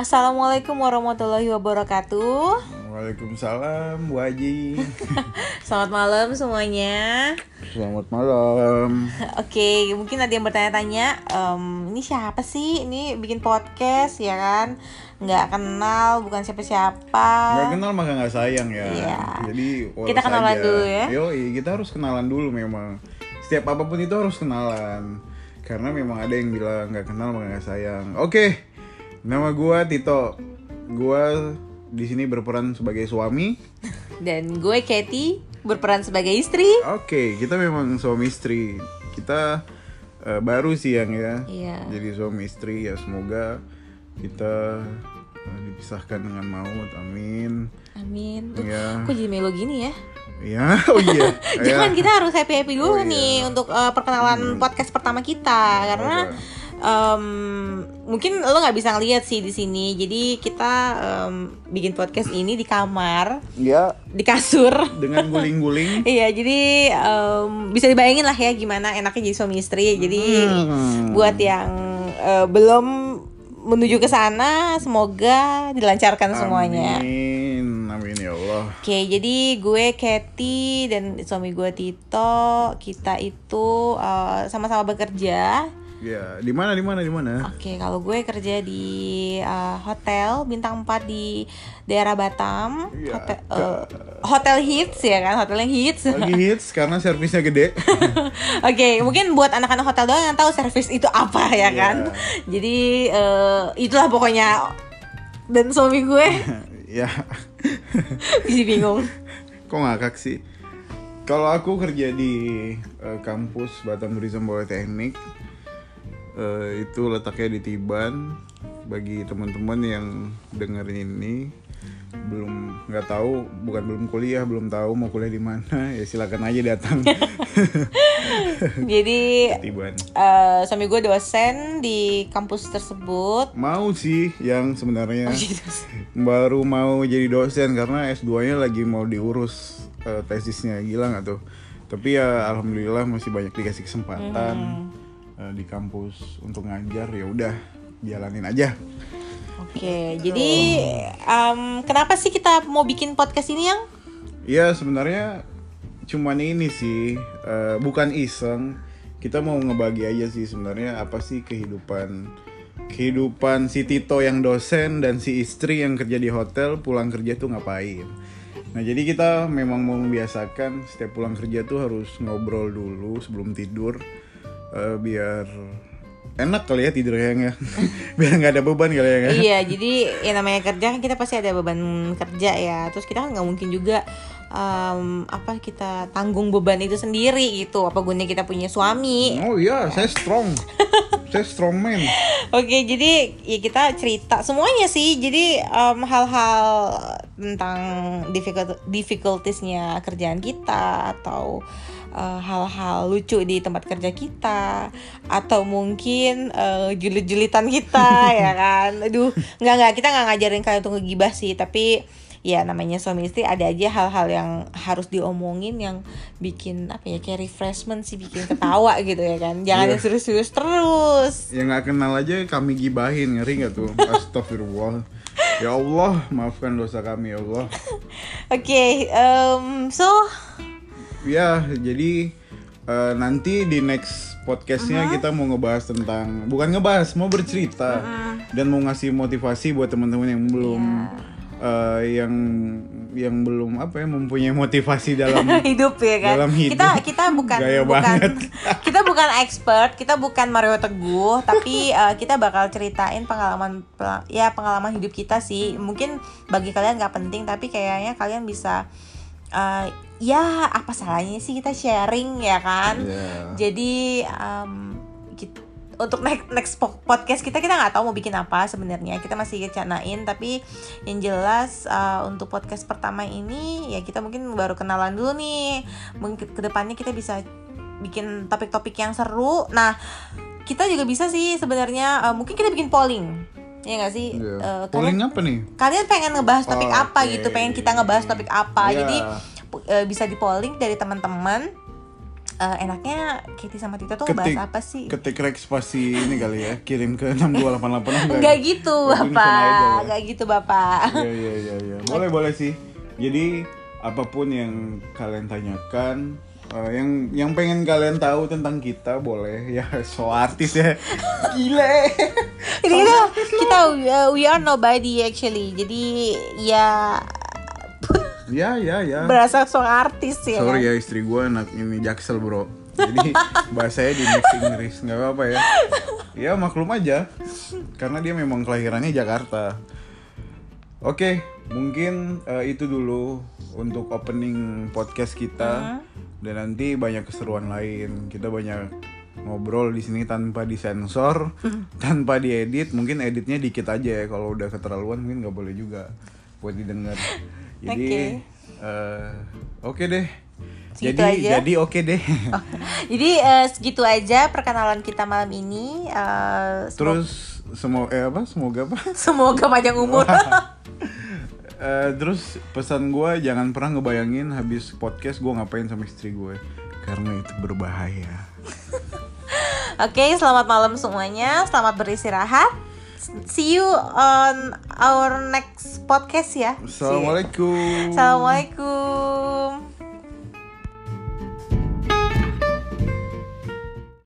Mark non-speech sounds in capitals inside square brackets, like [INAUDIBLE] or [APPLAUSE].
Assalamualaikum warahmatullahi wabarakatuh. Waalaikumsalam Bu Haji [LAUGHS] Selamat malam semuanya. Selamat malam Oke, mungkin ada yang bertanya-tanya, em, ini siapa sih? Ini bikin podcast ya kan? Nggak kenal, bukan siapa-siapa. Gak kenal maka gak sayang ya Iya. Jadi Kita kenalan aja. dulu ya. Yoi, kita harus kenalan dulu memang Setiap apa pun itu harus kenalan Karena memang ada yang bilang gak kenal maka gak sayang Oke Nama gua Tito Gua di sini berperan sebagai suami Dan gue Katie berperan sebagai istri. Oke, kita memang suami istri. Kita eh, baru sih yang ya. Iya. Jadi suami istri ya semoga kita eh, dipisahkan dengan maut. Amin. Amin. Tuh, Iya. Kok jadi melo gini ya? Ya, [LAUGHS] oh iya. [LAUGHS] Jangan Ya. kita harus happy happy dulu Oh, iya. nih untuk uh, perkenalan podcast pertama kita karena Apa? Em, mungkin lo nggak bisa ngeliat sih di sini. Jadi kita em, bikin podcast ini di kamar, Ya, di kasur. dengan guling-guling. [LAUGHS] Iya, jadi em, bisa dibayangin lah ya gimana enaknya jadi suami istri. Jadi Hmm. buat yang eh, belum menuju ke sana, semoga dilancarkan semuanya. Amin. Amin ya Allah. Oke, jadi gue Kathy dan suami gue Tito, kita itu eh, sama-sama bekerja. Ya, di mana di mana di mana? Oke, kalau gue kerja di eh, hotel bintang 4 di daerah Batam, Iya, hotel, eh, hotel hits ya kan, hotel yang hits. Lagi hits karena servisnya gede. [LAUGHS] Oke, mungkin buat anak-anak hotel doang yang tahu servis itu apa ya Iya. kan. Jadi eh, itulah pokoknya. Dan suami gue [LAUGHS] ya. [LAUGHS] jadi bingung. Kok ngakak sih? Kalau aku kerja di eh, kampus Batam Tourism Polytechnic eh, itu letaknya di Tiban. Bagi teman-teman yang dengerin ini belum nggak tahu, bukan belum kuliah, belum tahu mau kuliah di mana, [LAUGHS] ya silakan aja datang [LAUGHS] Jadi Tiban. eh, suami gue dosen di kampus tersebut. Mau sih yang sebenarnya Oh, gitu. [LAUGHS] baru mau jadi dosen karena S2-nya lagi mau diurus eh, tesisnya gila nggak tuh tapi ya alhamdulillah masih banyak dikasih kesempatan eh, di kampus untuk ngajar ya udah jalanin aja. Oke, jadi em, kenapa sih kita mau bikin podcast ini yang? ya sebenarnya cuman ini sih eh, bukan iseng. Kita mau ngebagi aja sih sebenarnya apa sih kehidupan kehidupan si Tito yang dosen dan si istri yang kerja di hotel pulang kerja tuh ngapain? Nah jadi kita memang mau membiasakan setiap pulang kerja tuh harus ngobrol dulu sebelum tidur eh, biar enak kali ya tidur ya [LAUGHS] biar nggak ada beban kali ya kan? iya, jadi yang namanya kerja kan kita pasti ada beban kerja ya. Terus kita kan nggak mungkin juga em, apa kita tanggung beban itu sendiri gitu. Apa gunanya kita punya suami? oh iya saya strong saya strong man [LAUGHS] Oke, jadi ya kita cerita semuanya sih. Jadi hal-hal tentang difficult difficultiesnya kerjaan kita atau eh, hal-hal lucu di tempat kerja kita atau mungkin eh, julit-julitan kita [LAUGHS] ya kan. Aduh, nggak nggak kita nggak ngajarin kalian untuk ngegibah sih, tapi ya namanya suami istri ada aja hal-hal yang harus diomongin yang bikin apa ya kayak refreshment sih bikin ketawa [LAUGHS] gitu ya kan jangan yang serius-serius terus Ya nggak kenal aja kami gibahin ngeri nggak tuh? [LAUGHS] Astagfirullah. Ya Allah, maafkan dosa kami ya Allah. [LAUGHS] Oke, em, so Ya, jadi eh, nanti di next podcastnya kita mau ngebahas tentang bukan ngebahas, mau bercerita dan mau ngasih motivasi buat teman-teman yang belum eh, yang yang belum apa ya mempunyai motivasi dalam [LAUGHS] hidup ya kan. Dalam hidup. Kita kita bukan Gaya bukan banget. [LAUGHS] kita bukan expert, kita bukan Mario Teguh, tapi [LAUGHS] eh, kita bakal ceritain pengalaman ya pengalaman hidup kita sih. Mungkin bagi kalian nggak penting, tapi kayaknya kalian bisa eh, ya apa salahnya sih kita sharing ya kan. Ya. Jadi em, kit- untuk next, next po- podcast kita kita nggak tahu mau bikin apa sebenarnya kita masih canain tapi yang jelas uh, untuk podcast pertama ini ya kita mungkin baru kenalan dulu nih mungkin ke depannya kita bisa bikin topik-topik yang seru nah kita juga bisa sih sebenarnya uh, mungkin kita bikin polling ya nggak sih Iya. Uh, Polling kalian, apa nih? kalian pengen ngebahas topik Oh, apa oke. gitu pengen kita ngebahas topik apa Iya. jadi uh, bisa di polling dari teman-teman eh, enaknya Kitty sama Tito tuh Ketik- ngebahas apa sih? Ketik rek spasi ini kali ya, kirim ke 6288 Enggak gitu, Bapak. ya? Enggak gitu, Bapak. Iya iya iya iya. Boleh boleh sih. Jadi apa pun yang kalian tanyakan eh, yang yang pengen kalian tahu tentang kita boleh [LAUGHS] ya so artis ya gile Ini kita kita uh, we are nobody actually. Jadi ya ya ya ya. Berasa so artis ya. sorry ya istri gue anak ini jaksel bro. Jadi [LAUGHS] bahasanya di mix Inggris nggak apa apa ya. Ya maklum aja. Karena dia memang kelahirannya Jakarta. Oke mungkin eh, itu dulu untuk opening podcast kita. Dan nanti banyak keseruan lain. Kita banyak ngobrol di sini tanpa disensor tanpa diedit. Mungkin editnya dikit aja ya. Kalau udah keterlaluan mungkin nggak boleh juga buat didengar [LAUGHS] jadi Oke. eh, oke deh Segitu jadi aja? jadi oke deh [LAUGHS] Jadi eh, segitu aja perkenalan kita malam ini. Eh, terus semoga eh, apa semoga apa [LAUGHS] semoga panjang umur. [LAUGHS] Eh, terus pesan gue jangan pernah ngebayangin habis podcast gue ngapain sama istri gue karena itu berbahaya Oke, selamat malam semuanya. Selamat beristirahat. See you on our next podcast ya. assalamualaikum Assalamualaikum.